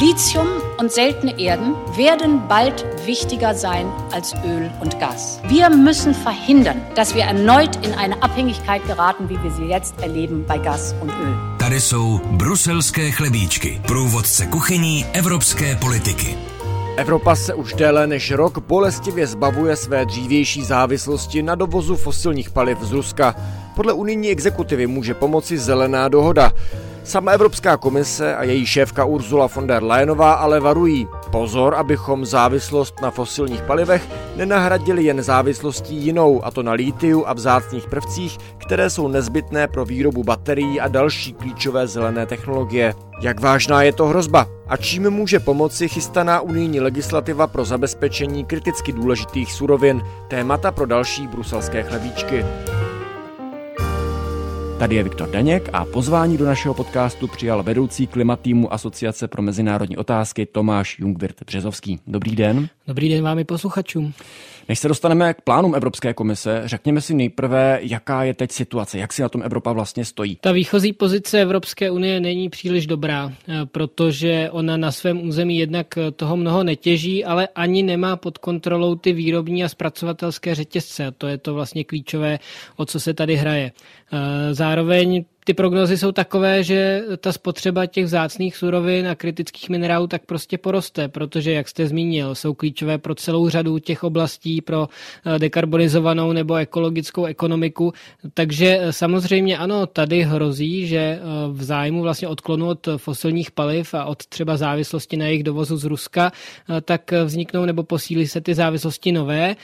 Lithium und seltene Erden werden bald wichtiger sein als Öl und Gas. Wir müssen verhindern, dass wir erneut in eine Abhängigkeit geraten, wie wir sie jetzt erleben bei Gas und Öl. Tady jsou bruselské chlebíčky, průvodce kuchyní evropské politiky. Evropa se už déle než rok bolestivě zbavuje své dřívější závislosti na dovozu fosilních paliv z Ruska. Podle unijní exekutivy může pomoci zelená dohoda. Sama Evropská komise a její šéfka Ursula von der Leyenová ale varují. Pozor, abychom závislost na fosilních palivech nenahradili jen závislostí jinou, a to na lítiu a vzácných prvcích, které jsou nezbytné pro výrobu baterií a další klíčové zelené technologie. Jak vážná je to hrozba? A čím může pomoci chystaná unijní legislativa pro zabezpečení kriticky důležitých surovin? Témata pro další bruselské chlebíčky. Tady je Viktor Daněk a pozvání do našeho podcastu přijal vedoucí klimatýmu Asociace pro mezinárodní otázky Tomáš Jungwirth Březovský. Dobrý den. Dobrý den vám i posluchačům. Než se dostaneme k plánům Evropské komise, řekněme si nejprve, jaká je teď situace, jak si na tom Evropa vlastně stojí. Ta výchozí pozice Evropské unie není příliš dobrá, eh, protože ona na svém území jednak eh, toho mnoho netěží, ale ani nemá pod kontrolou ty výrobní a zpracovatelské řetězce. To je to vlastně klíčové, o co se tady hraje. Eh, zároveň ty prognozy jsou takové, že ta spotřeba těch vzácných surovin a kritických minerálů tak prostě poroste, protože, jak jste zmínil, jsou klíčové pro celou řadu těch oblastí, pro eh, dekarbonizovanou nebo ekologickou ekonomiku. Takže eh, samozřejmě ano, tady hrozí, že eh, v zájmu vlastně odklonu od fosilních paliv a od třeba závislosti na jejich dovozu z Ruska, tak vzniknou nebo posílí se ty závislosti nové.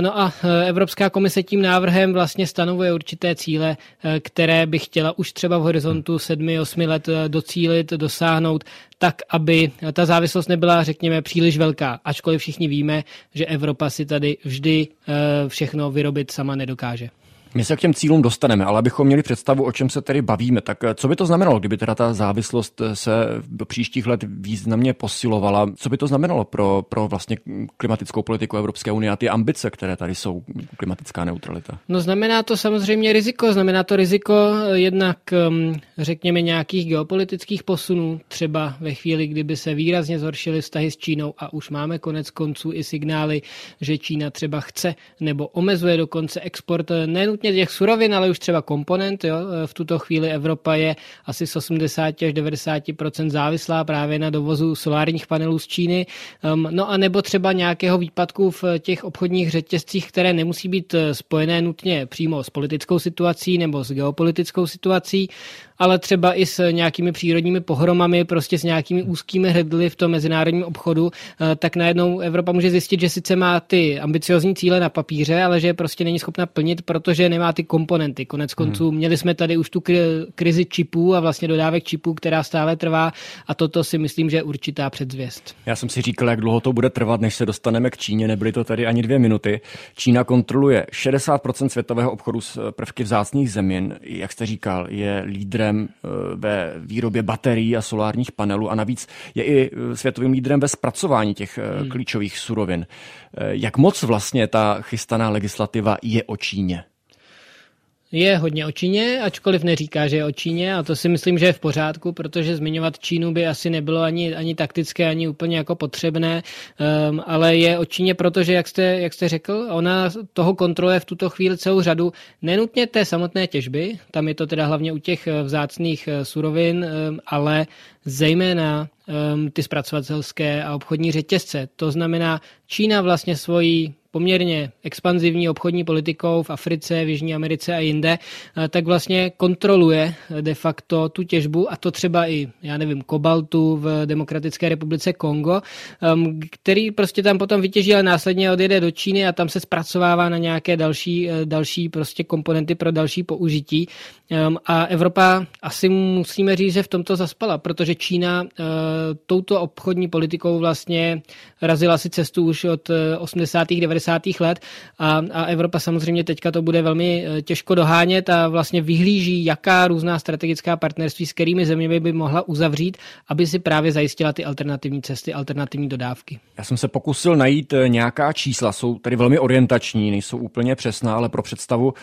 No a Evropská komise tím návrhem vlastně stanovuje určité cíle, které by chtěla už třeba v horizontu 7-8 let eh, docílit, dosáhnout, tak, aby ta závislost nebyla, řekněme, příliš velká. Ačkoliv všichni víme, že Evropa si tady vždy eh, všechno vyrobit sama nedokáže. My se k těm cílům dostaneme, ale abychom měli představu, o čem se tedy bavíme, tak eh, co by to znamenalo, kdyby teda ta závislost eh, se do příštích let významně posilovala? Co by to znamenalo pro, pro vlastně klimatickou politiku Evropské unie a ty ambice, které tady jsou, klimatická neutralita? No znamená to samozřejmě riziko. Znamená to riziko eh, jednak, mm, řekněme, nějakých geopolitických posunů, třeba ve chvíli, kdyby se výrazně zhoršily vztahy s Čínou a už máme konec konců i signály, že Čína třeba chce nebo omezuje dokonce export nejen nutně těch surovin, ale už třeba komponent. Jo. V tuto chvíli Evropa je asi z 80 až 90% závislá právě na dovozu solárních panelů z Číny. No a nebo třeba nějakého výpadku v těch obchodních řetězcích, které nemusí být eh, spojené nutně přímo s politickou situací nebo s geopolitickou situací, ale třeba i s nějakými přírodními pohromami, prostě s nějakými úzkými hrdly v tom mezinárodním obchodu, eh, tak najednou Evropa může zjistit, že sice má ty ambiciozní cíle na papíře, ale že je prostě není schopna plnit, protože nemá ty komponenty. Konec konců hmm. měli jsme tady už tu krizi čipů a vlastně dodávek čipů, která stále trvá a toto si myslím, že je určitá předzvěst. Já jsem si říkal, jak dlouho to bude trvat, než se dostaneme k Číně, nebyly to tady ani dvě minuty. Čína kontroluje 60% světového obchodu s prvky vzácných zemin, jak jste říkal, je lídrem eh, ve výrobě baterií a solárních panelů a navíc je i eh, světovým lídrem ve zpracování těch eh, hmm. klíčových surovin. Jak moc vlastně ta chystaná legislativa je o Číně? Je hodně o Číně, ačkoliv neříká, že je o Číně a to si myslím, že je v pořádku, protože zmiňovat Čínu by asi nebylo ani, ani taktické, ani úplně jako potřebné, um, ale je o Číně, protože, jak jste, jak jste řekl, ona toho kontroluje v tuto chvíli celou řadu, nenutně té samotné těžby, tam je to teda hlavně u těch eh, vzácných eh, surovin, um, ale zejména um, ty zpracovatelské a obchodní řetězce. To znamená, Čína vlastně svojí poměrně expanzivní obchodní politikou v Africe, v Jižní Americe a jinde, eh, tak vlastně kontroluje de facto tu těžbu a to třeba i, já nevím, kobaltu v Demokratické republice Kongo, ehm, který prostě tam potom vytěží, ale následně odjede do Číny a tam se zpracovává na nějaké další, eh, další prostě komponenty pro další použití. Ehm, a Evropa asi musíme říct, že v tomto zaspala, protože Čína eh, touto obchodní politikou vlastně razila si cestu už od 80. 90 90. let a, a Evropa samozřejmě teďka to bude velmi těžko dohánět a vlastně vyhlíží, jaká různá strategická partnerství s kterými zeměmi by mohla uzavřít, aby si právě zajistila ty alternativní cesty, alternativní dodávky. Já jsem se pokusil najít nějaká čísla, jsou tady velmi orientační, nejsou úplně přesná, ale pro představu,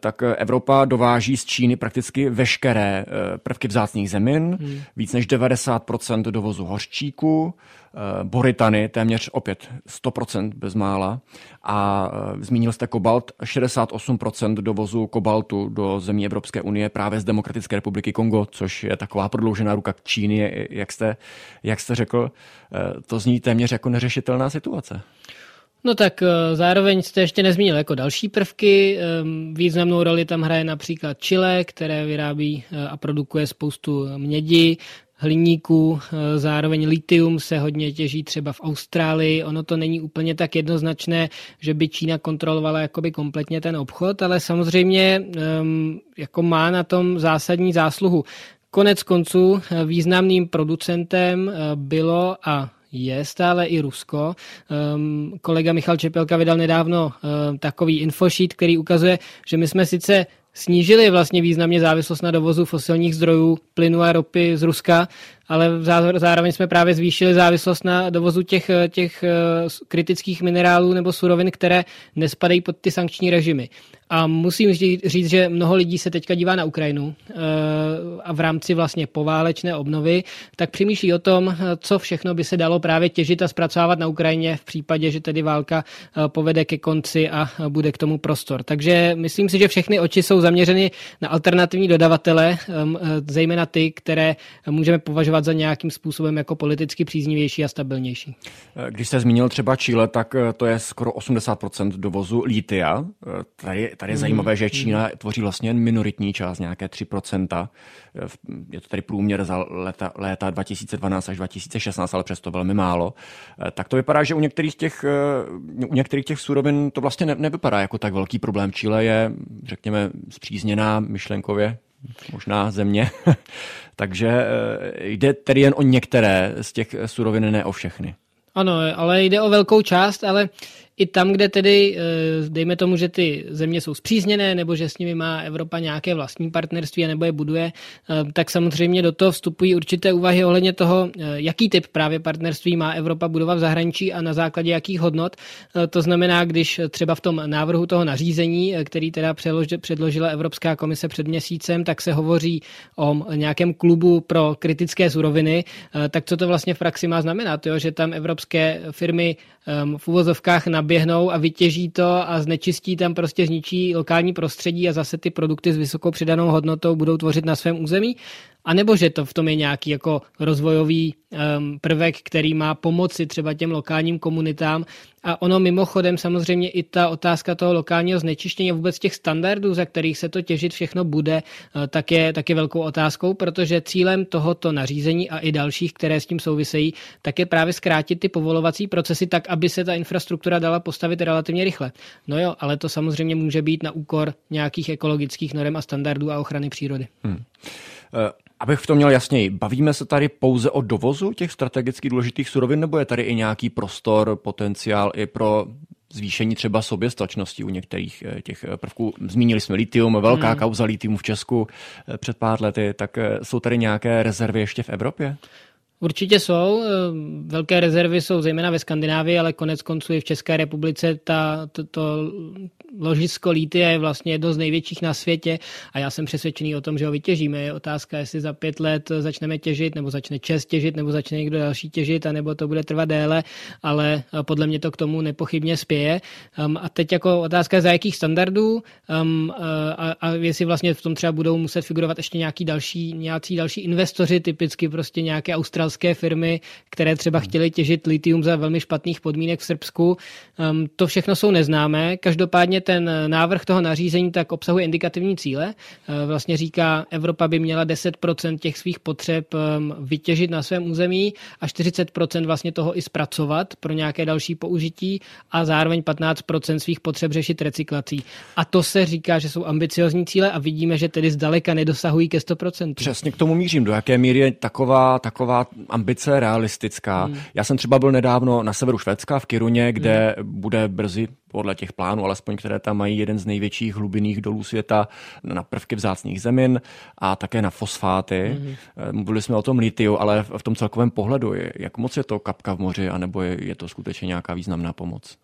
tak Evropa dováží z Číny prakticky veškeré prvky vzácných zemin, hmm. víc než 90% dovozu hořčíku, Eh, Boritany, téměř opět 100% bezmála. A eh, zmínil jste kobalt, 68% dovozu kobaltu do zemí Evropské unie právě z Demokratické republiky Kongo, což je taková prodloužená ruka Číny, jak jste, jak jste řekl. Eh, to zní téměř jako neřešitelná situace. No tak zároveň jste ještě nezmínil jako další prvky. Významnou roli tam hraje například Chile, které vyrábí a produkuje spoustu mědi, hliníků, eh, zároveň litium se hodně těží třeba v Austrálii. Ono to není úplně tak jednoznačné, že by Čína kontrolovala jakoby kompletně ten obchod, ale samozřejmě um, jako má na tom zásadní zásluhu. Konec konců eh, významným producentem eh, bylo a je stále i Rusko. Um, kolega Michal Čepelka vydal nedávno um, takový infosheet, který ukazuje, že my jsme sice snížili vlastně významně závislost na dovozu fosilních zdrojů plynu a ropy z Ruska, ale zároveň jsme právě zvýšili závislost na dovozu těch, těch eh, kritických minerálů nebo surovin, které nespadají pod ty sankční režimy. A musím říct, že mnoho lidí se teďka dívá na Ukrajinu eh, a v rámci vlastně poválečné obnovy, tak přemýšlí o tom, co všechno by se dalo právě těžit a zpracovávat na Ukrajině v případě, že tedy válka eh, povede ke konci a bude k tomu prostor. Takže myslím si, že všechny oči jsou zaměřeny na alternativní dodavatele, zejména ty, které můžeme považovat považovat za nějakým způsobem jako politicky příznivější a stabilnější. Eh, když jste zmínil třeba Chile, tak eh, to je skoro 80% dovozu lítia. Eh, tady, tady je mm. zajímavé, že Čína mm. tvoří vlastně minoritní část, nějaké 3%. Je to tady průměr za léta, léta 2012 až 2016, ale přesto velmi málo. Tak to vypadá, že u některých těch, u některých těch surovin to vlastně ne, nevypadá jako tak velký problém. Chile je, řekněme, zpřízněná myšlenkově možná země. Takže eh, jde tedy jen o některé z těch surovin, ne o všechny. Ano, ale jde o velkou část, ale i tam, kde tedy, eh, dejme tomu, že ty země jsou zpřízněné, nebo že s nimi má Evropa nějaké vlastní partnerství, nebo je buduje, eh, tak samozřejmě do toho vstupují určité úvahy ohledně toho, eh, jaký typ právě partnerství má Evropa budovat v zahraničí a na základě jakých hodnot. To znamená, když třeba v tom návrhu toho nařízení, který teda předložila Evropská komise před měsícem, tak se hovoří o nějakém klubu pro kritické suroviny, tak co to vlastně v praxi má znamenat, jo? že tam evropské firmy v uvozovkách na naběhnou a vytěží to a znečistí tam prostě zničí lokální prostředí a zase ty produkty s vysokou přidanou hodnotou budou tvořit na svém území a nebo že to v tom je nějaký jako rozvojový um, prvek, který má pomoci třeba těm lokálním komunitám. A ono mimochodem samozřejmě i ta otázka toho lokálního znečištění a vůbec těch standardů, za kterých se to těžit všechno bude, uh, tak je, tak je velkou otázkou, protože cílem tohoto nařízení a i dalších, které s tím souvisejí, tak je právě zkrátit ty povolovací procesy tak, aby se ta infrastruktura dala postavit relativně rychle. No jo, ale to samozřejmě může být na úkor nějakých ekologických norm a standardů a ochrany přírody. Hmm. Uh... Abych v tom měl jasněji, bavíme se tady pouze o dovozu těch strategicky důležitých surovin, nebo je tady i nějaký prostor, potenciál i pro zvýšení třeba soběstačnosti u některých eh, těch eh, prvků. Zmínili jsme litium, velká hmm. kauza litium v Česku eh, před pár lety, tak jsou tady nějaké rezervy ještě v Evropě? Určitě jsou. Velké rezervy jsou zejména ve Skandinávii, ale konec konců i v České republice ta, to, to ložisko lítia je vlastně jedno z největších na světě a já jsem přesvědčený o tom, že ho vytěžíme. Je otázka, jestli za pět let začneme těžit, nebo začne Čes těžit, nebo začne někdo další těžit, anebo to bude trvat déle, ale podle mě to k tomu nepochybně spěje. Um, a teď jako otázka, za jakých standardů um, a, a jestli vlastně v tom třeba budou muset figurovat ještě nějaký další, nějací další investoři, typicky prostě nějaké australské firmy, které třeba hmm. chtěly těžit litium za velmi špatných podmínek v Srbsku. Um, to všechno jsou neznámé. Každopádně ten návrh toho nařízení tak obsahuje indikativní cíle. Eh, vlastně říká, Evropa by měla 10% těch svých potřeb ehm, vytěžit na svém území a 40% vlastně toho i zpracovat pro nějaké další použití a zároveň 15% svých potřeb řešit recyklací. A to se říká, že jsou ambiciozní cíle a vidíme, že tedy zdaleka nedosahují ke 100%. Přesně k tomu mířím. Do jaké míry je taková, taková ambice realistická? Hmm. Já jsem třeba byl nedávno na severu Švédska, v Kiruně, kde hmm. bude brzy podle těch plánů, alespoň které tam mají jeden z největších hlubinných dolů světa na prvky vzácných zemin a také na fosfáty. Mm-hmm. Mluvili jsme o tom litiu, ale v tom celkovém pohledu, jak moc je to kapka v moři, anebo je, je to skutečně nějaká významná pomoc?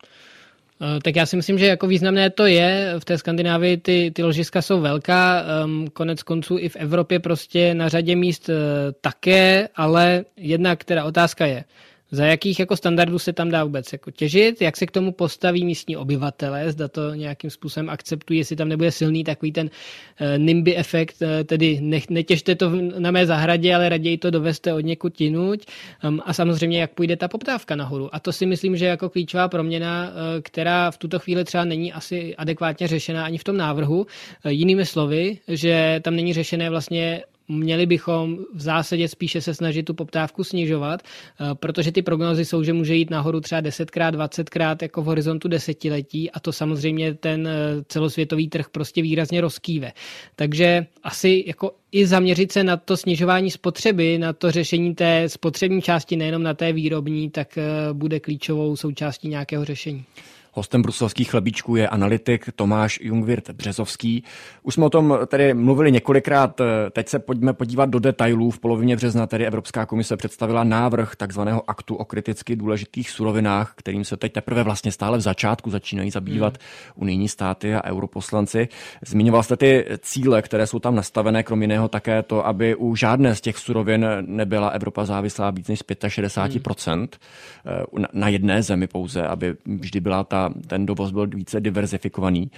Eh, tak já si myslím, že jako významné to je. V té Skandinávii ty, ty ložiska jsou velká, konec konců i v Evropě prostě na řadě míst uh, také, ale jedna, která otázka je, za jakých jako standardů se tam dá vůbec jako těžit, jak se k tomu postaví místní obyvatele, zda to nějakým způsobem akceptují, jestli tam nebude silný takový ten uh, NIMBY efekt, uh, tedy ne, netěžte to na mé zahradě, ale raději to doveste od někud tinuť um, a samozřejmě jak půjde ta poptávka nahoru. A to si myslím, že jako klíčová proměna, uh, která v tuto chvíli třeba není asi adekvátně řešena ani v tom návrhu. Uh, jinými slovy, že tam není řešené vlastně Měli bychom v zásadě spíše se snažit tu poptávku snižovat, eh, protože ty prognozy jsou, že může jít nahoru třeba 10krát, 20krát jako v horizontu desetiletí a to samozřejmě ten eh, celosvětový trh prostě výrazně rozkýve. Takže asi jako i zaměřit se na to snižování spotřeby, na to řešení té spotřební části, nejenom na té výrobní, tak eh, bude klíčovou součástí nějakého řešení. Hostem bruselských chlebíčků je analytik Tomáš Jungwirth Březovský. Už jsme o tom tady mluvili několikrát, teď se pojďme podívat do detailů. V polovině března tedy Evropská komise představila návrh takzvaného aktu o kriticky důležitých surovinách, kterým se teď teprve vlastně stále v začátku začínají zabývat hmm. unijní státy a europoslanci. Zmiňoval jste ty cíle, které jsou tam nastavené, krom jiného také to, aby u žádné z těch surovin nebyla Evropa závislá víc než z 65% hmm. na jedné zemi pouze, aby vždy byla ta ten dovoz byl více diverzifikovaný.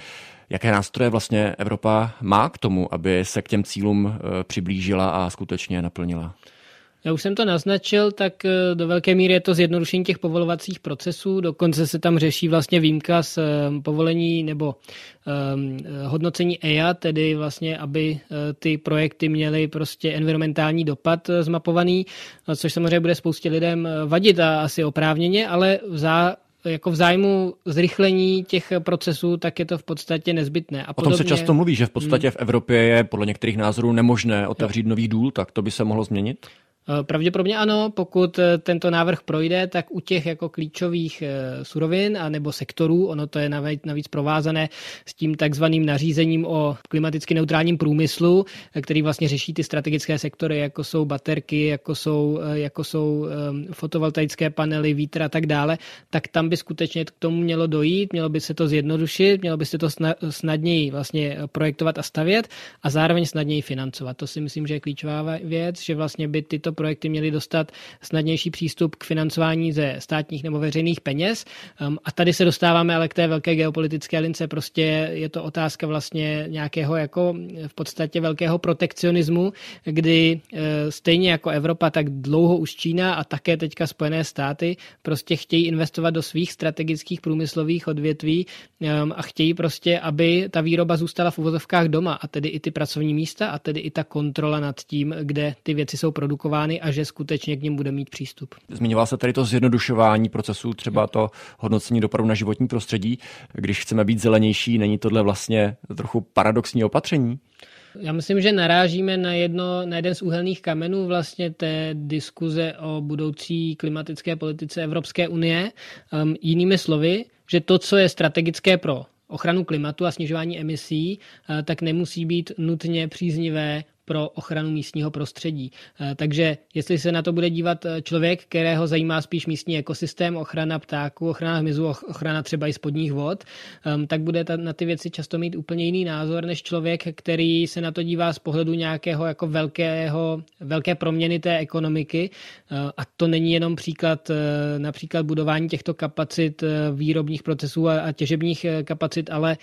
Jaké nástroje vlastně Evropa má k tomu, aby se k těm cílům eh, přiblížila a skutečně naplnila? Já už jsem to naznačil, tak eh, do velké míry je to zjednodušení těch povolovacích procesů. Dokonce se tam řeší vlastně výjimka z eh, povolení nebo um, hodnocení EIA, tedy vlastně, aby ty projekty měly prostě environmentální dopad zmapovaný, což samozřejmě bude spoustě lidem vadit a asi oprávněně, ale v zá, jako v zájmu zrychlení těch procesů, tak je to v podstatě nezbytné. A podobně... O tom se často mluví, že v podstatě hmm. v Evropě je podle některých názorů nemožné otevřít nový důl, tak to by se mohlo změnit? Eh, pravděpodobně ano, pokud eh, tento návrh projde, tak u těch jako klíčových eh, surovin a nebo sektorů, ono to je navíc provázané s tím takzvaným nařízením o klimaticky neutrálním průmyslu, který vlastně řeší ty strategické sektory, jako jsou baterky, jako jsou, jako jsou fotovoltaické panely, vítr a tak dále, tak tam by skutečně k tomu mělo dojít, mělo by se to zjednodušit, mělo by se to snadněji vlastně projektovat a stavět a zároveň snadněji financovat. To si myslím, že je klíčová věc, že vlastně by tyto projekty měly dostat snadnější přístup k financování ze státních nebo veřejných peněz. Um, a tady se dostáváme ale k té velké geopolitické lince. Prostě je to otázka vlastně nějakého jako v podstatě velkého protekcionismu, kdy eh, stejně jako Evropa, tak dlouho už Čína a také teďka Spojené státy prostě chtějí investovat do svých strategických průmyslových odvětví um, a chtějí prostě, aby ta výroba zůstala v uvozovkách doma a tedy i ty pracovní místa a tedy i ta kontrola nad tím, kde ty věci jsou produkovány plány a že skutečně k ním bude mít přístup. Zmiňoval se tady to zjednodušování procesů, třeba to hodnocení dopadu na životní prostředí. Když chceme být zelenější, není tohle vlastně trochu paradoxní opatření? Já myslím, že narážíme na, jedno, na jeden z úhelných kamenů vlastně té diskuze o budoucí klimatické politice Evropské unie. Um, jinými slovy, že to, co je strategické pro ochranu klimatu a snižování emisí, uh, tak nemusí být nutně příznivé pro ochranu místního prostředí. Eh, takže jestli se na to bude dívat eh, člověk, kterého zajímá spíš místní ekosystém, ochrana ptáků, ochrana hmyzu, ochrana třeba i spodních vod, ehm, tak bude na ty věci často mít úplně jiný názor než člověk, který se na to dívá z pohledu nějakého jako velkého, velké proměny té ekonomiky. Eh, a to není jenom příklad například budování těchto kapacit výrobních procesů a těžebních kapacit, ale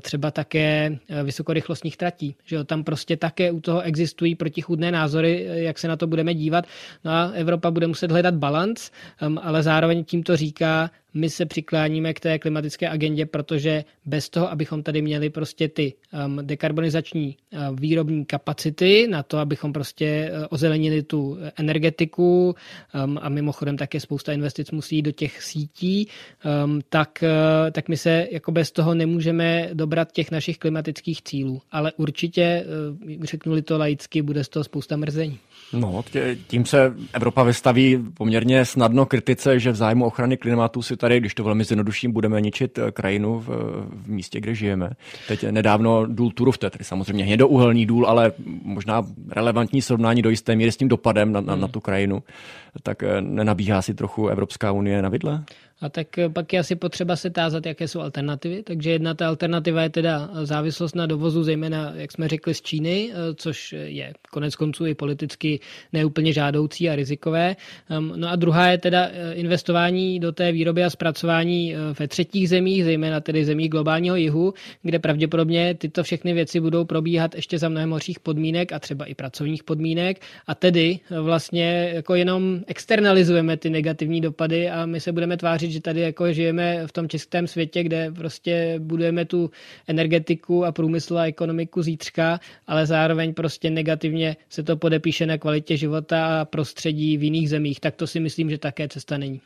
třeba také vysokorychlostních tratí. Že tam prostě také u toho existují protichůdné názory, jak se na to budeme dívat. No a Evropa bude muset hledat balans, um, ale zároveň tím to říká, my se přikláníme k té klimatické agendě, protože bez toho, abychom tady měli prostě ty um, dekarbonizační uh, výrobní kapacity na to, abychom prostě uh, ozelenili tu energetiku um, a mimochodem také spousta investic musí jít do těch sítí, um, tak, uh, tak my se jako bez toho nemůžeme dobrat těch našich klimatických cílů. Ale určitě, uh, řeknuli to laicky, bude z toho spousta mrzení. No, tím se Evropa vystaví poměrně snadno kritice, že v zájmu ochrany klimatu si tady, když to velmi zjednoduším, budeme ničit eh, krajinu v, v místě, kde žijeme. Teď nedávno důl Turov, tedy samozřejmě hnědouhelný důl, ale možná relevantní srovnání do jisté míry s tím dopadem na, na, na tu krajinu. Tak eh, nenabíhá si trochu Evropská unie na vidle? A tak eh, pak je asi potřeba se tázat, jaké jsou alternativy. Takže jedna ta alternativa je teda závislost na dovozu, zejména, jak jsme řekli, z Číny, eh, což je konec konců i politicky neúplně žádoucí a rizikové. Ehm, no a druhá je teda eh, investování do té výroby a zpracování ve třetích zemích, zejména tedy zemích globálního jihu, kde pravděpodobně tyto všechny věci budou probíhat ještě za mnohem horších podmínek a třeba i pracovních podmínek. A tedy vlastně jako jenom externalizujeme ty negativní dopady a my se budeme tvářit tvářit, že tady jako žijeme v tom českém světě, kde prostě budujeme tu energetiku a průmysl a ekonomiku zítřka, ale zároveň prostě negativně se to podepíše na kvalitě života a prostředí v jiných zemích. Tak to si myslím, že také cesta není.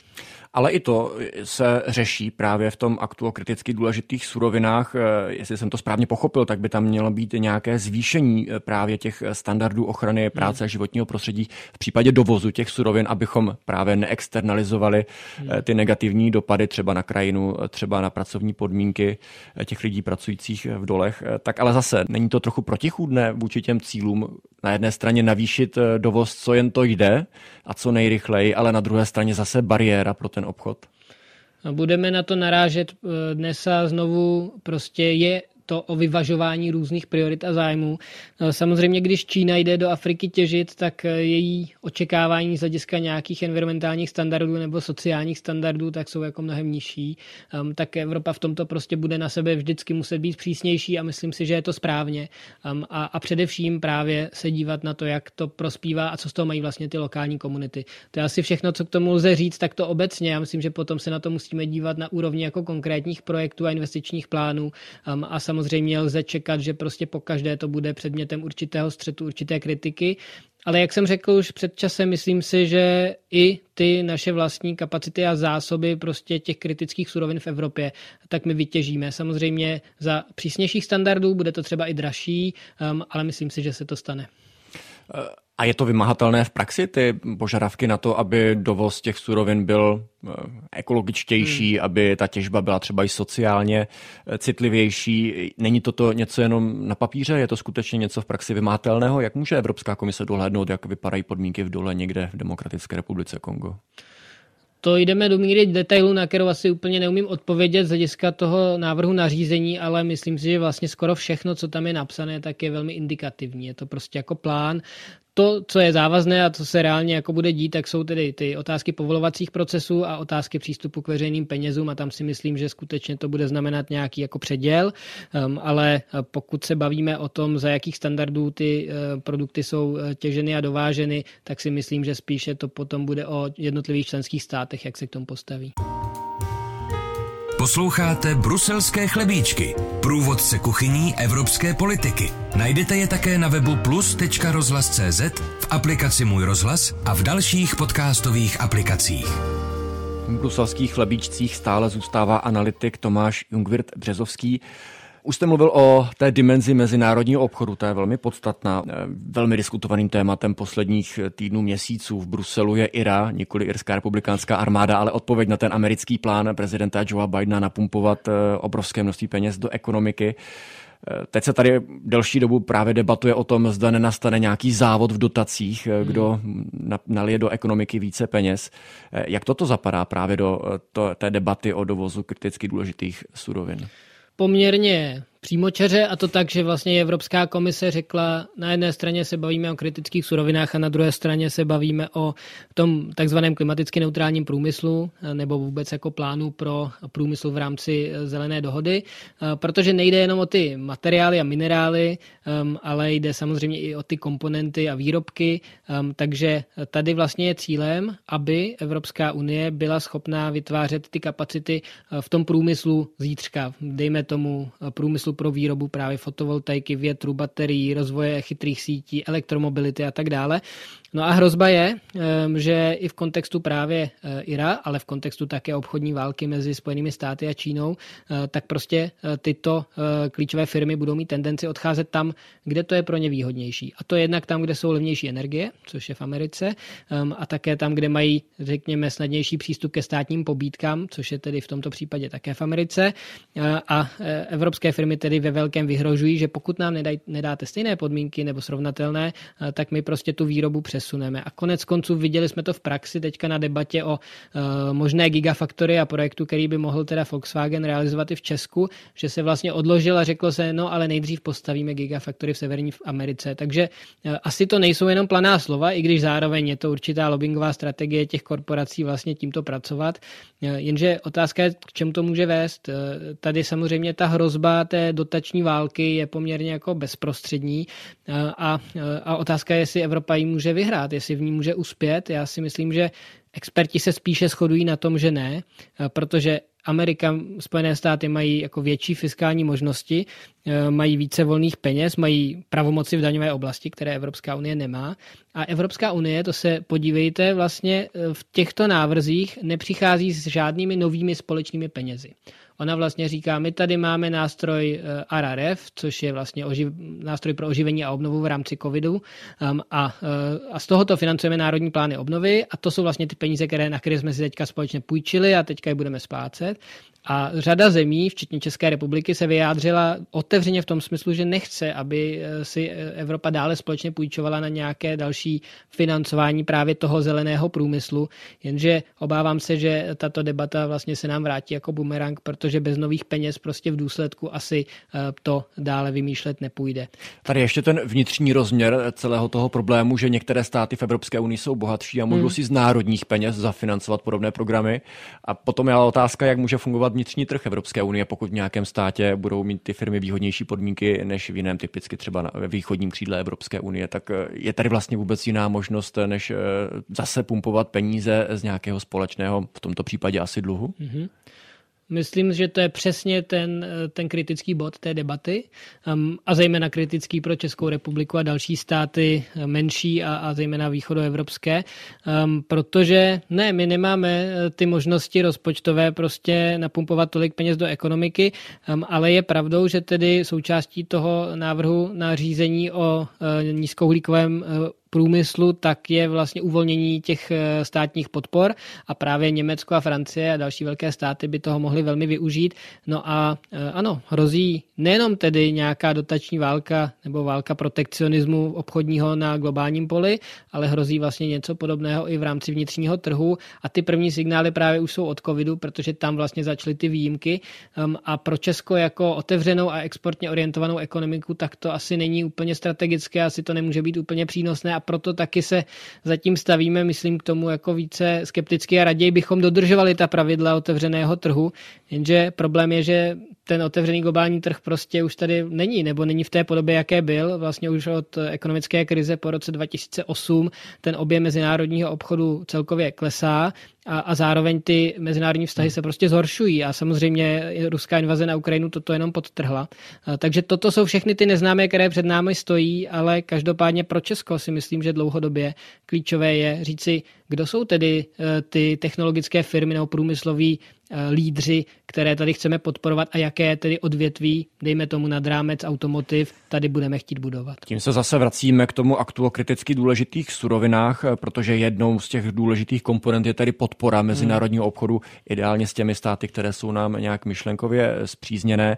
Ale i to se řeší právě v tom aktu o kriticky důležitých surovinách. Eh, jestli jsem to správně pochopil, tak by tam mělo být nějaké zvýšení eh, právě těch standardů ochrany práce a životního prostředí v případě dovozu těch surovin, abychom právě neexternalizovali eh, ty negativní dopady třeba na krajinu, třeba na pracovní podmínky těch lidí pracujících v dolech. Tak ale zase není to trochu protichůdné vůči těm cílům na jedné straně navýšit dovoz, co jen to jde a co nejrychleji, ale na druhé straně zase bariéra pro ten ten obchod? Budeme na to narážet eh, dnes a znovu prostě je to o vyvažování různých priorit a zájmů. No, samozřejmě, když Čína jde do Afriky těžit, tak eh, její očekávání z hlediska nějakých environmentálních standardů nebo sociálních standardů tak jsou jako mnohem nižší. Um, tak Evropa v tomto prostě bude na sebe vždycky muset být přísnější a myslím si, že je to správně. Um, a, a především právě se dívat na to, jak to prospívá a co z toho mají vlastně ty lokální komunity. To je asi všechno, co k tomu lze říct, tak to obecně. Já myslím, že potom se na to musíme dívat na úrovni jako konkrétních projektů a investičních plánů um, a samozřejmě lze čekat, že prostě po každé to bude předmětem určitého střetu, určité kritiky. Ale jak jsem řekl už před časem, myslím si, že i ty naše vlastní kapacity a zásoby prostě těch kritických surovin v Evropě, tak my vytěžíme. Samozřejmě za přísnějších standardů bude to třeba i dražší, um, ale myslím si, že se to stane. A je to vymahatelné v praxi, ty požadavky na to, aby dovoz těch surovin byl eh, ekologičtější, hmm. aby ta těžba byla třeba i sociálně eh, citlivější? Není toto něco jenom na papíře? Je to skutečně něco v praxi vymahatelného? Jak může Evropská komise dohlédnout, jak vypadají podmínky v dole někde v Demokratické republice Kongo? To jdeme do míry detailu, na kterou asi úplně neumím odpovědět z hlediska toho návrhu nařízení, ale myslím si, že vlastně skoro všechno, co tam je napsané, tak je velmi indikativní. Je to prostě jako plán to, co je závazné a co se reálně jako bude dít, tak jsou tedy ty otázky povolovacích procesů a otázky přístupu k veřejným penězům a tam si myslím, že skutečně to bude znamenat nějaký jako předěl, um, ale pokud se bavíme o tom, za jakých standardů ty uh, produkty jsou uh, těženy a dováženy, tak si myslím, že spíše to potom bude o jednotlivých členských státech, jak se k tomu postaví. Posloucháte Bruselské chlebíčky, průvodce kuchyní evropské politiky. Najdete je také na webu plus.rozhlas.cz, v aplikaci Můj rozhlas a v dalších podcastových aplikacích. V bruselských chlebíčcích stále zůstává analytik Tomáš Jungwirth Březovský. Už jste mluvil o té dimenzi mezinárodního obchodu, to je velmi podstatná. Eh, velmi diskutovaným tématem posledních týdnů, měsíců v Bruselu je IRA, nikoli Irská republikánská armáda, ale odpověď na ten americký plán prezidenta Joea Bidena napumpovat eh, obrovské množství peněz do ekonomiky. Eh, teď se tady delší dobu právě debatuje o tom, zda nenastane nějaký závod v dotacích, kdo nalije do ekonomiky více peněz. Jak toto zapadá právě do té debaty o dovozu kriticky důležitých surovin? Poměrně přímočaře a to tak, že vlastně Evropská komise řekla, na jedné straně se bavíme o kritických surovinách a na druhé straně se bavíme o tom takzvaném klimaticky neutrálním průmyslu nebo vůbec jako plánu pro průmysl v rámci zelené dohody, protože nejde jenom o ty materiály a minerály, um, ale jde samozřejmě i o ty komponenty a výrobky, um, takže tady vlastně je cílem, aby Evropská unie byla schopná vytvářet ty kapacity v tom průmyslu zítřka, dejme tomu průmyslu průmyslu pro výrobu právě fotovoltaiky, větru, baterií, rozvoje chytrých sítí, elektromobility a tak dále. No a hrozba je, že i v kontextu právě Ira, ale v kontextu také obchodní války mezi Spojenými státy a Čínou, tak prostě tyto klíčové firmy budou mít tendenci odcházet tam, kde to je pro ně výhodnější. A to je jednak tam, kde jsou levnější energie, což je v Americe, a také tam, kde mají, řekněme, snadnější přístup ke státním pobídkám, což je tedy v tomto případě také v Americe. A evropské firmy tedy ve velkém vyhrožují, že pokud nám nedáte stejné podmínky nebo srovnatelné, tak my prostě tu výrobu přesuneme. A konec konců viděli jsme to v praxi teďka na debatě o možné gigafaktory a projektu, který by mohl teda Volkswagen realizovat i v Česku, že se vlastně odložil a řeklo se, no ale nejdřív postavíme gigafaktory v Severní Americe. Takže asi to nejsou jenom planá slova, i když zároveň je to určitá lobbyingová strategie těch korporací vlastně tímto pracovat. Jenže otázka je, k čemu to může vést. Tady samozřejmě ta hrozba té dotační války je poměrně jako bezprostřední a, a otázka je, jestli Evropa ji může vyhrát, jestli v ní může uspět. Já si myslím, že experti se spíše shodují na tom, že ne, protože Amerika, Spojené státy mají jako větší fiskální možnosti, mají více volných peněz, mají pravomoci v daňové oblasti, které Evropská unie nemá. A Evropská unie, to se podívejte, vlastně v těchto návrzích nepřichází s žádnými novými společnými penězi. Ona vlastně říká, my tady máme nástroj eh, RRF, což je vlastně oživ, nástroj pro oživení a obnovu v rámci covidu um, a, eh, a z tohoto financujeme národní plány obnovy a to jsou vlastně ty peníze, které, na které jsme si teďka společně půjčili a teďka je budeme splácet. A řada zemí, včetně České republiky, se vyjádřila otevřeně v tom smyslu, že nechce, aby eh, si Evropa dále společně půjčovala na nějaké další financování právě toho zeleného průmyslu. Jenže obávám se, že tato debata vlastně se nám vrátí jako bumerang, protože bez nových peněz prostě v důsledku asi eh, to dále vymýšlet nepůjde. Tady ještě ten vnitřní rozměr celého toho problému, že některé státy v Evropské unii jsou bohatší a můžou hmm. si z národních peněz zafinancovat podobné programy. A potom je ale otázka, jak může fungovat vnitřní trh Evropské unie, pokud v nějakém státě budou mít ty firmy výhodnější podmínky než v jiném, typicky třeba na východním křídle Evropské unie. Tak eh, je tady vlastně vůbec jiná možnost, než eh, zase pumpovat peníze z nějakého společného, v tomto případě asi dluhu? Mm-hmm. Myslím, že to je přesně ten, ten kritický bod té debaty um, a zejména kritický pro Českou republiku a další státy uh, menší a, a zejména východoevropské, um, protože ne, my nemáme uh, ty možnosti rozpočtové prostě napumpovat tolik peněz do ekonomiky, um, ale je pravdou, že tedy součástí toho návrhu na řízení o uh, nízkouhlíkovém uh, průmyslu, tak je vlastně uvolnění těch eh, státních podpor a právě Německo a Francie a další velké státy by toho mohly velmi využít. No a eh, ano, hrozí nejenom tedy nějaká dotační válka nebo válka protekcionismu obchodního na globálním poli, ale hrozí vlastně něco podobného i v rámci vnitřního trhu a ty první signály právě už jsou od covidu, protože tam vlastně začaly ty výjimky ehm, a pro Česko jako otevřenou a exportně orientovanou ekonomiku tak to asi není úplně strategické, asi to nemůže být úplně přínosné a proto taky se zatím stavíme, myslím, k tomu jako více skepticky a raději bychom dodržovali ta pravidla otevřeného trhu, jenže problém je, že ten otevřený globální trh prostě už tady není, nebo není v té podobě, jaké byl. Vlastně už od ekonomické krize po roce 2008 ten objem mezinárodního obchodu celkově klesá a, a zároveň ty mezinárodní vztahy se prostě zhoršují a samozřejmě ruská invaze na Ukrajinu toto jenom podtrhla. Takže toto jsou všechny ty neznámé, které před námi stojí, ale každopádně pro Česko si myslím, že dlouhodobě klíčové je říci, kdo jsou tedy eh, ty technologické firmy nebo průmysloví lídři, které tady chceme podporovat a jaké tedy odvětví, dejme tomu nad rámec automotiv, tady budeme chtít budovat. Tím se zase vracíme k tomu aktu o kriticky důležitých surovinách, eh, protože jednou z těch důležitých komponent je tady podpora mezinárodního obchodu, ideálně s těmi státy, které jsou nám nějak myšlenkově zpřízněné.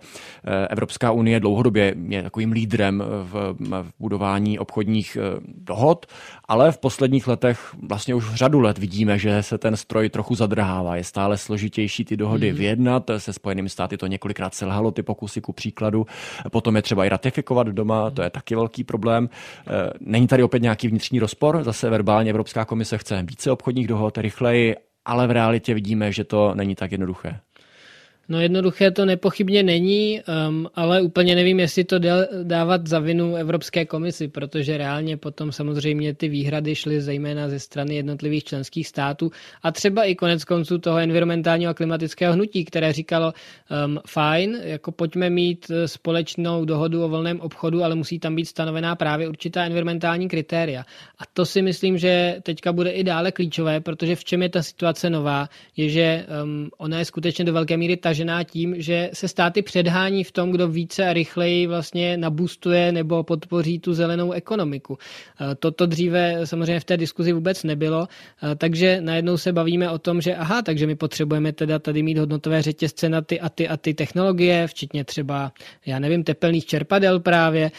Evropská unie dlouhodobě je takovým lídrem v, v budování obchodních dohod, ale v posledních letech vlastně už řadu let vidíme, že se ten stroj trochu zadrhává. Je stále složitější ty dohody mm. vyjednat. Se Spojenými státy to několikrát selhalo, ty pokusy ku příkladu. Potom je třeba i ratifikovat doma, to je taky velký problém. E, není tady opět nějaký vnitřní rozpor? Zase verbálně Evropská komise chce více obchodních dohod, rychleji, ale v realitě vidíme, že to není tak jednoduché. No jednoduché to nepochybně není, um, ale úplně nevím, jestli to dávat za vinu Evropské komisi, protože reálně potom samozřejmě ty výhrady šly zejména ze strany jednotlivých členských států a třeba i konec konců toho environmentálního a klimatického hnutí, které říkalo um, fajn, jako pojďme mít eh, společnou dohodu o volném obchodu, ale musí tam být stanovená právě určitá environmentální kritéria. A to si myslím, že teďka bude i dále klíčové, protože v čem je ta situace nová, je, že um, ona je skutečně do velké míry ta zasažená tím, že se státy předhání v tom, kdo více a rychleji vlastně nabustuje nebo podpoří tu zelenou ekonomiku. Eh, toto dříve samozřejmě v té diskuzi vůbec nebylo, eh, takže najednou se bavíme o tom, že aha, takže my potřebujeme teda tady mít hodnotové řetězce na ty a ty a ty technologie, včetně třeba, já nevím, tepelných čerpadel právě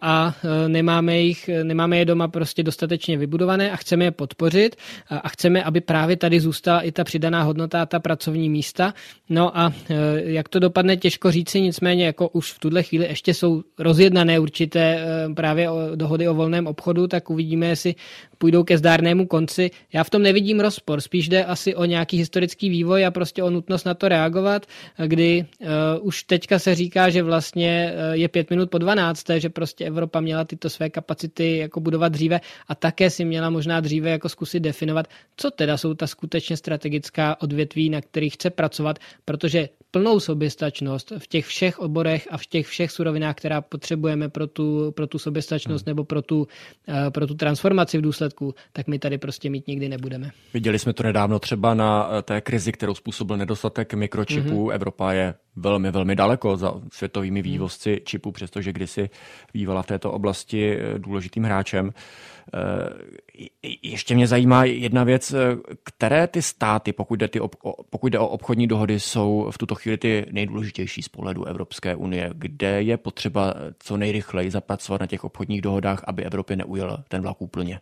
a eh, nemáme, jich, nemáme je doma prostě dostatečně vybudované a chceme je podpořit a chceme, aby právě tady zůstala i ta přidaná hodnota a ta pracovní místa. No a Eh, jak to dopadne, těžko říci, nicméně jako už v tuhle chvíli ještě jsou rozjednané určité eh, právě dohody o volném obchodu, tak uvidíme, jestli půjdou ke zdárnému konci. Já v tom nevidím rozpor, spíš jde asi o nějaký historický vývoj a prostě o nutnost na to reagovat, kdy uh, už teďka se říká, že vlastně je pět minut po 12, že prostě Evropa měla tyto své kapacity jako budovat dříve a také si měla možná dříve jako zkusit definovat, co teda jsou ta skutečně strategická odvětví, na kterých chce pracovat, protože plnou soběstačnost v těch všech oborech a v těch všech surovinách, která potřebujeme pro tu, pro tu soběstačnost hmm. nebo pro tu, eh, pro tu transformaci v důsledku, tak my tady prostě mít nikdy nebudeme. Viděli jsme to nedávno třeba na eh, té krizi, kterou způsobil nedostatek mikročipů. Hmm. Evropa je velmi, velmi daleko za světovými hmm. vývozci čipů, přestože kdysi bývala v této oblasti eh, důležitým hráčem. Ještě mě zajímá jedna věc, které ty státy, pokud jde, ty, pokud jde o obchodní dohody, jsou v tuto chvíli ty nejdůležitější z pohledu Evropské unie, kde je potřeba co nejrychleji zapracovat na těch obchodních dohodách, aby Evropě neujel ten vlak úplně?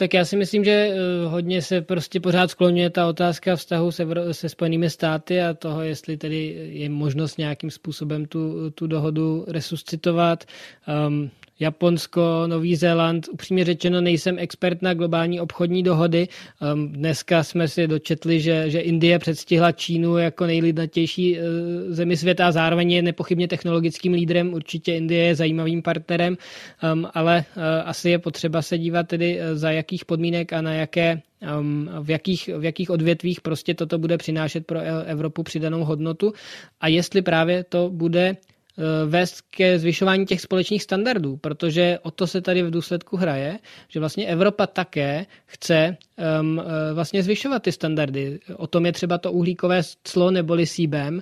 Tak já si myslím, že eh, hodně se prostě pořád skloňuje ta otázka vztahu se, se Spojenými státy a toho, jestli tedy je možnost nějakým způsobem tu, tu dohodu resuscitovat. Um, Japonsko, Nový Zéland. Upřímně řečeno, nejsem expert na globální obchodní dohody. Um, dneska jsme si dočetli, že, že Indie předstihla Čínu jako nejlidnatější uh, zemi světa a zároveň je nepochybně technologickým lídrem. Určitě Indie je zajímavým partnerem, um, ale uh, asi je potřeba se dívat tedy uh, za jakých podmínek a na jaké um, v, jakých, v jakých odvětvích prostě toto bude přinášet pro Evropu přidanou hodnotu a jestli právě to bude Eh, vést ke zvyšování těch společných standardů, protože o to se tady v důsledku hraje, že vlastně Evropa také chce um, vlastně zvyšovat ty standardy. O tom je třeba to uhlíkové clo neboli CBAM, uh,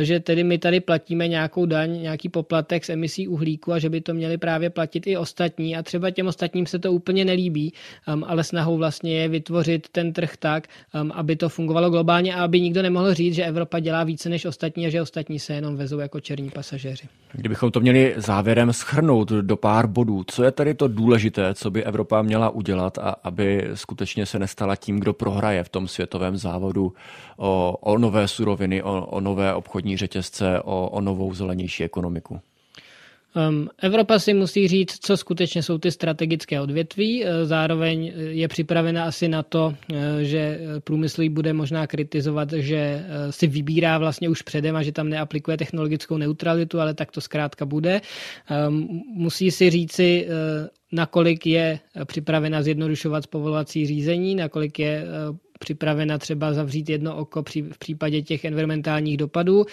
že tedy my tady platíme nějakou daň, nějaký poplatek z emisí uhlíku a že by to měli právě platit i ostatní a třeba těm ostatním se to úplně nelíbí, um, ale snahou vlastně je vytvořit ten trh tak, um, aby to fungovalo globálně a aby nikdo nemohl říct, že Evropa dělá více než ostatní a že ostatní se jenom vezou jako černí pasažéři. Kdybychom to měli závěrem schrnout do pár bodů, co je tady to důležité, co by Evropa měla udělat, a aby skutečně se nestala tím, kdo prohraje v tom světovém závodu o, o nové suroviny, o, o nové obchodní řetězce, o, o novou zelenější ekonomiku? Um, Evropa si musí říct, co skutečně jsou ty strategické odvětví. E, zároveň je připravena asi na to, e, že průmysl bude možná kritizovat, že si vybírá vlastně už předem a že tam neaplikuje technologickou neutralitu, ale tak to zkrátka bude. Um, musí si říci, nakolik je připravena zjednodušovat povolovací řízení, nakolik je připravena třeba zavřít jedno oko v případě těch environmentálních dopadů.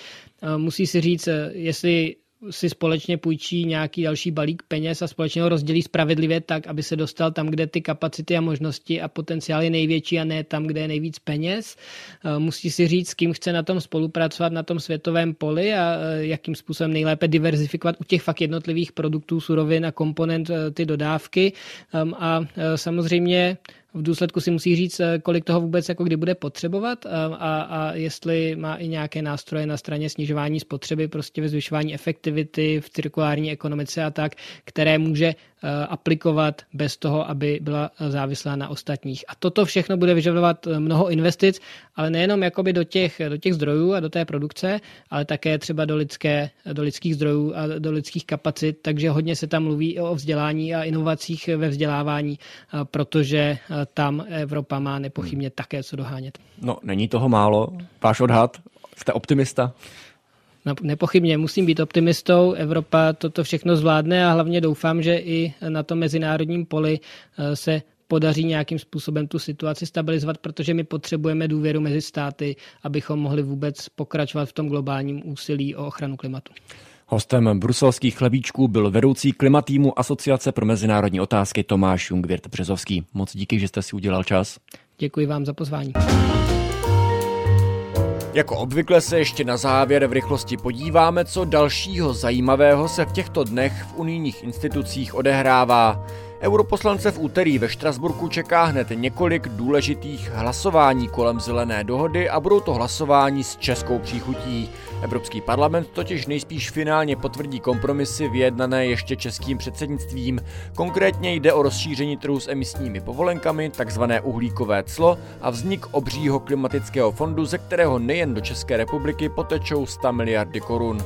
Musí si říct, jestli si společně půjčí nějaký další balík peněz a společně ho rozdělí spravedlivě tak, aby se dostal tam, kde ty kapacity a možnosti a potenciál je největší a ne tam, kde je nejvíc peněz. Eh, musí si říct, s kým chce na tom spolupracovat na tom světovém poli a eh, jakým způsobem nejlépe diverzifikovat u těch fakt jednotlivých produktů, surovin a komponent eh, ty dodávky. Ehm, a samozřejmě v důsledku si musí říct, eh, kolik toho vůbec jako kdy bude potřebovat eh, a, a jestli má i nějaké nástroje na straně snižování spotřeby, prostě ve zvyšování efektivity v cirkulární ekonomice a tak, které může aplikovat bez toho, aby byla závislá na ostatních. A toto všechno bude vyžadovat eh, mnoho investic, ale nejenom jakoby do těch, do těch zdrojů a do té produkce, ale také třeba do, lidské, do lidských zdrojů a do lidských kapacit, takže hodně se tam mluví o vzdělání a inovacích ve vzdělávání, eh, protože tam Evropa má nepochybně také co dohánět. No, není toho málo. Váš odhad Jste optimista? Nepochybně musím být optimistou. Evropa toto všechno zvládne a hlavně doufám, že i na tom mezinárodním poli eh, se podaří nějakým způsobem tu situaci stabilizovat, protože my potřebujeme důvěru mezi státy, abychom mohli vůbec pokračovat v tom globálním úsilí o ochranu klimatu. Hostem bruselských chlebíčků byl vedoucí klimatýmu Asociace pro mezinárodní otázky Tomáš Jungwirth Březovský. Moc díky, že jste si udělal čas. Děkuji vám za pozvání. Jako obvykle se ještě na závěr v rychlosti podíváme, co dalšího zajímavého se v těchto dnech v unijních institucích odehrává. Europoslance v úterý ve Štrasburku čeká hned několik důležitých hlasování kolem zelené dohody a budou to hlasování s českou příchutí. Evropský parlament totiž nejspíš finálně potvrdí kompromisy vyjednané ještě českým předsednictvím. Konkrétně jde o rozšíření trhu s emisními povolenkami, takzvané uhlíkové clo a vznik obřího klimatického fondu, ze kterého nejen do České republiky potečou 100 miliardy korun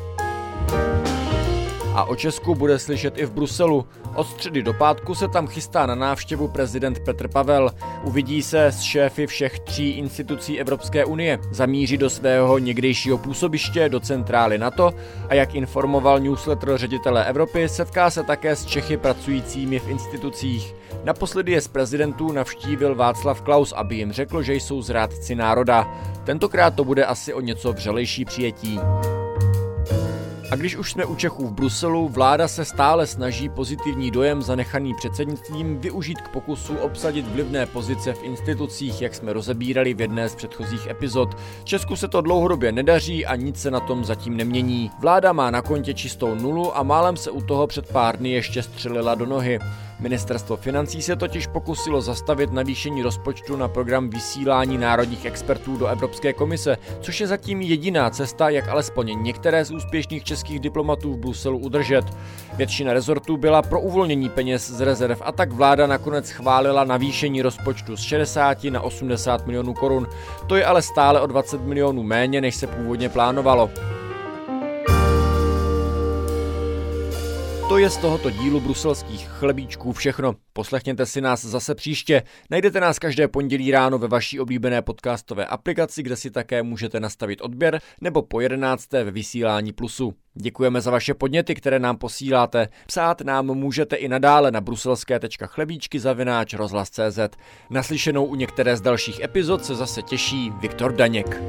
a o Česku bude slyšet i v Bruselu. Od středy do pátku se tam chystá na návštěvu prezident Petr Pavel. Uvidí se s šéfy všech tří institucí Evropské unie. Zamíří do svého někdejšího působiště do centrály NATO a jak informoval newsletter ředitele Evropy, setká se také s Čechy pracujícími v institucích. Naposledy je z prezidentů navštívil Václav Klaus, aby jim řekl, že jsou zrádci národa. Tentokrát to bude asi o něco vřelejší přijetí. A když už jsme u Čechů v Bruselu, vláda se stále snaží pozitivní dojem zanechaný předsednictvím využít k pokusu obsadit vlivné pozice v institucích, jak jsme rozebírali v jedné z předchozích epizod. Česku se to dlouhodobě nedaří a nic se na tom zatím nemění. Vláda má na kontě čistou nulu a málem se u toho před pár dny ještě střelila do nohy. Ministerstvo financí se totiž pokusilo zastavit navýšení rozpočtu na program vysílání národních expertů do Evropské komise, což je zatím jediná cesta, jak alespoň některé z úspěšných českých diplomatů v Bruselu udržet. Většina rezortů byla pro uvolnění peněz z rezerv a tak vláda nakonec schválila navýšení rozpočtu z 60 na 80 milionů korun. To je ale stále o 20 milionů méně, než se původně plánovalo. To je z tohoto dílu bruselských chlebíčků všechno. Poslechněte si nás zase příště. Najdete nás každé pondělí ráno ve vaší oblíbené podcastové aplikaci, kde si také můžete nastavit odběr, nebo po 11. ve vysílání plusu. Děkujeme za vaše podněty, které nám posíláte. Psát nám můžete i nadále na bruselské.chlebíčky zavináč rozhlas.cz. Naslyšenou u některé z dalších epizod se zase těší Viktor Daněk.